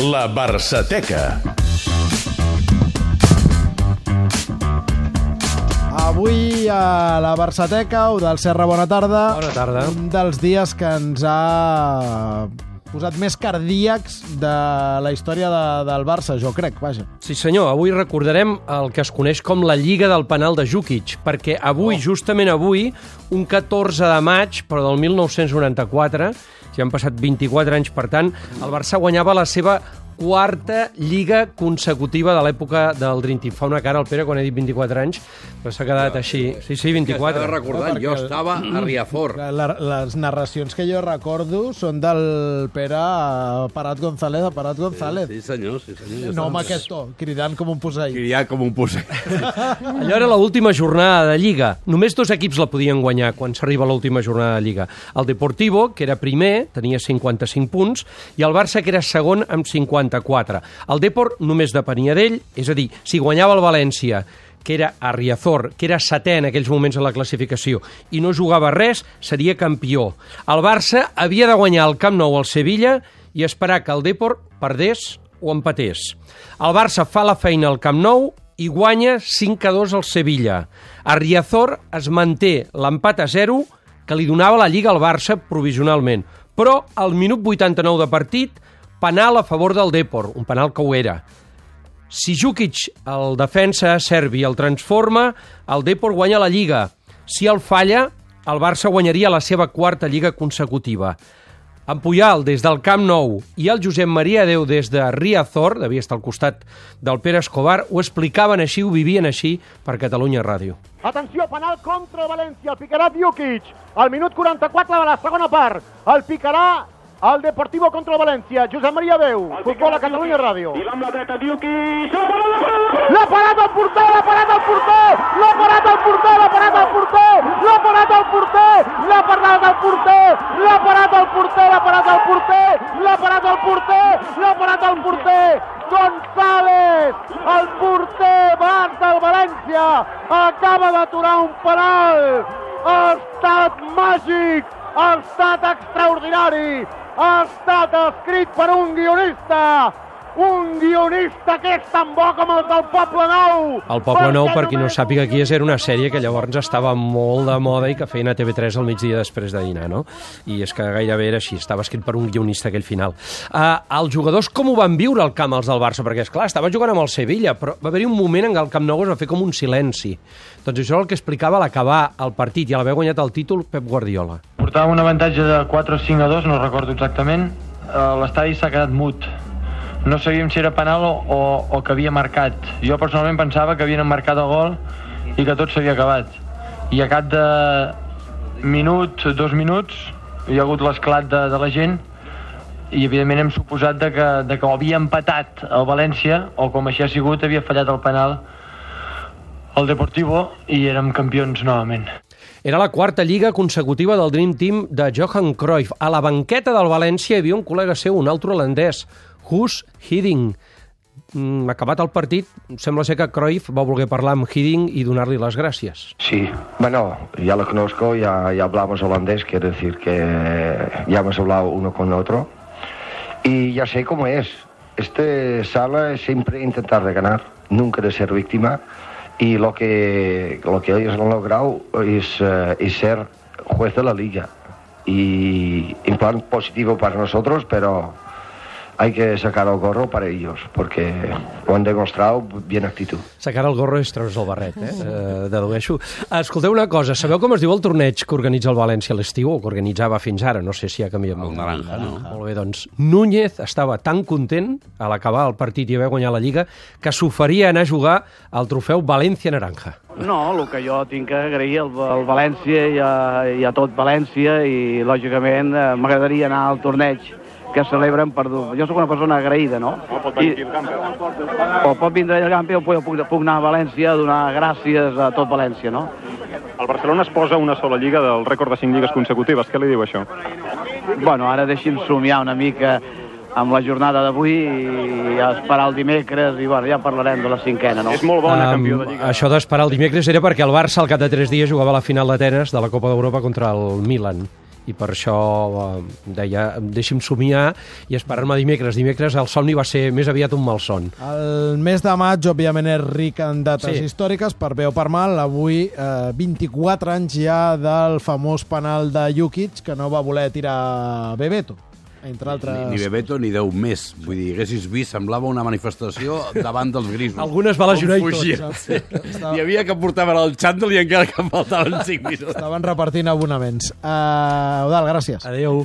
La Barçateca. Avui a la Barçateca, o del Serra, bona tarda. Bona tarda. Un dels dies que ens ha posat més cardíacs de la història de, del Barça, jo crec, vaja. Sí senyor, avui recordarem el que es coneix com la Lliga del Penal de Jukic, perquè avui, oh. justament avui, un 14 de maig, però del 1994, ja han passat 24 anys, per tant, el Barça guanyava la seva quarta lliga consecutiva de l'època del Dream Team. Fa una cara al Pere quan he dit 24 anys, però s'ha quedat així. Sí, sí, 24. Estava recordant, jo estava a Riafor. La, la, les narracions que jo recordo són del Pere Parat González, a Parat González. Sí, senyor, sí, senyor. No amb aquest to, cridant com un posseït. Criat com un posseït. Allò era l'última jornada de Lliga. Només dos equips la podien guanyar quan s'arriba l'última jornada de Lliga. El Deportivo, que era primer, tenia 55 punts, i el Barça, que era segon, amb 54. El Deport només depenia d'ell, és a dir, si guanyava el València, que era a Riazor, que era setè en aquells moments en la classificació, i no jugava res, seria campió. El Barça havia de guanyar el Camp Nou al Sevilla i esperar que el Deport perdés o empatés. El Barça fa la feina al Camp Nou i guanya 5 a 2 al Sevilla. A Riazor es manté l'empat a 0 que li donava la Lliga al Barça provisionalment. Però al minut 89 de partit, penal a favor del Depor, un penal que ho era. Si Jukic, el defensa serbi, el transforma, el Depor guanya la Lliga. Si el falla, el Barça guanyaria la seva quarta Lliga consecutiva. En Puyal, des del Camp Nou, i el Josep Maria Déu des de Riazor, devia estar al costat del Pere Escobar, ho explicaven així, ho vivien així per Catalunya Ràdio. Atenció, penal contra el València, el picarà Djukic, al minut 44 de la segona part, el picarà el Deportivo contra el València, Josep Maria Déu, futbol a Catalunya Ràdio. I va amb la dreta Djukic, L'ha parat el porter, l'ha parat el porter, l'ha parat el porter, l'ha parat el porter, l'ha parat el porter, l'ha parat el porter, l'ha parat el porter, l'ha parat el porter, l'ha parat el porter, l'ha parat el porter, González, el porter Bart del València, acaba d'aturar un penal, ha estat màgic, ha estat extraordinari, è stata scritta un guionista un guionista que és tan bo com el del Poble Nou. El Poble Nou, per qui no sàpiga qui és, era una sèrie que llavors estava molt de moda i que feien a TV3 al migdia després de dinar, no? I és que gairebé era així, estava escrit per un guionista aquell final. Uh, els jugadors com ho van viure al camp els del Barça? Perquè, és clar estava jugant amb el Sevilla, però va haver-hi un moment en què el Camp Nou es va fer com un silenci. Doncs això és el que explicava l'acabar el partit i a l'haver guanyat el títol Pep Guardiola. Portàvem un avantatge de 4 o 5 a 2, no recordo exactament. Eh, L'estadi s'ha quedat mut. No sabíem si era penal o, o, o que havia marcat. Jo personalment pensava que havien marcat el gol i que tot s'havia acabat. I a cap de minut, dos minuts, hi ha hagut l'esclat de, de la gent i evidentment hem suposat de que, de que havia empatat el València o com així ha sigut havia fallat el penal el Deportivo i érem campions novament. Era la quarta lliga consecutiva del Dream Team de Johan Cruyff. A la banqueta del València hi havia un col·lega seu, un altre holandès, Hus Hiddink. Mm, acabat el partit, sembla ser que Cruyff va voler parlar amb Hiddink i donar-li les gràcies. Sí, bueno, ya lo conozco, ya, ya hablamos holandés, quiere decir que ya hemos hablado uno con otro. Y ya sé cómo es. Este sala es siempre intentar de ganar, nunca de ser víctima. Y lo que, lo que ellos han logrado es, eh, es ser juez de la liga. Y en plan positivo para nosotros, pero hay que sacar el gorro para ellos, porque lo han demostrado bien actitud. Sacar el gorro és treure's el barret, eh? eh dedueixo. Escolteu una cosa, sabeu com es diu el torneig que organitza el València a l'estiu, o que organitzava fins ara? No sé si ha canviat molt. El naranja, no? Molt bé, doncs Núñez estava tan content a l'acabar el partit i haver guanyat la Lliga que s'oferia a anar a jugar al trofeu València Naranja. No, el que jo tinc que agrair al, al València i a, i a tot València i, lògicament, eh, m'agradaria anar al torneig que celebren per... dur- Jo sóc una persona agraïda, no? O pot venir aquí al camp. o pot vindre al camp o puc, puc, anar a València a donar gràcies a tot València, no? El Barcelona es posa una sola lliga del rècord de 5 lligues consecutives. Què li diu això? Bueno, ara deixi'm somiar una mica amb la jornada d'avui i esperar el dimecres i bueno, ja parlarem de la cinquena, no? És molt bona Em, campió de lliga. això d'esperar el dimecres era perquè el Barça al cap de tres dies jugava la final d'Atenes de la Copa d'Europa contra el Milan i per això eh, deia, deixi'm somiar i esperar-me dimecres. Dimecres el somni va ser més aviat un malson. El mes de maig, òbviament, és ric en dates Sí. històriques, per bé o per mal. Avui, eh, 24 anys ja del famós penal de Jukic, que no va voler tirar Bebeto, entre altres... Ni, ni Bebeto ni Déu més. Vull dir, haguessis vist, semblava una manifestació davant dels grisos. Algunes va lesionar i tot, saps? Sí. Hi havia que portaven el xandall i encara que faltaven 5 minuts. Estaven repartint abonaments. Uh, Eudal, gràcies. Adéu.